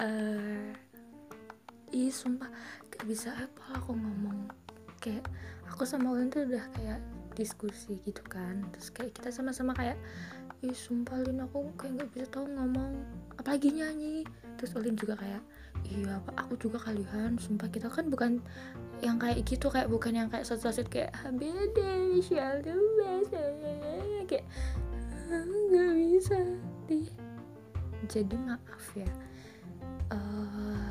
uh, ih sumpah. Gak bisa apa aku ngomong? Kayak aku sama Ulin tuh udah kayak diskusi gitu kan. Terus kayak kita sama-sama kayak ih sumpah Lin aku kayak gak bisa tau ngomong. Apalagi nyanyi. Terus Ulin juga kayak iya aku juga kalian sumpah kita kan bukan yang kayak gitu kayak bukan yang kayak satu-satu kayak habis HBD ya kayak jadi maaf ya. Eh,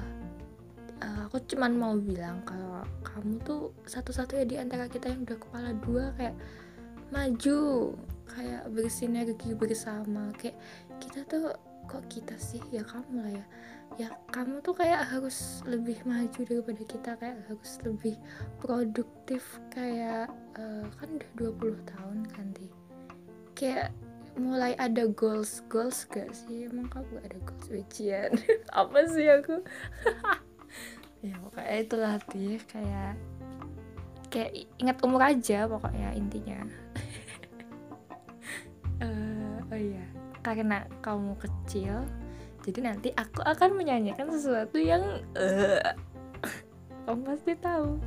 eh, aku cuman mau bilang kalau kamu tuh satu-satunya di antara kita yang udah kepala dua kayak maju kayak bersinergi bersama. Kayak kita tuh kok kita sih? Ya kamu lah ya. Ya kamu tuh kayak harus lebih maju daripada kita kayak harus lebih produktif kayak eh, kan udah 20 tahun kan Ti? Kayak mulai ada goals goals gak sih? Emang kamu ada goals ujian apa sih aku? Ya pokoknya itulah Ti kayak kayak ingat umur aja pokoknya intinya. Eh, oh iya. Karena kamu kecil jadi nanti aku akan menyanyikan sesuatu yang eh kamu pasti tahu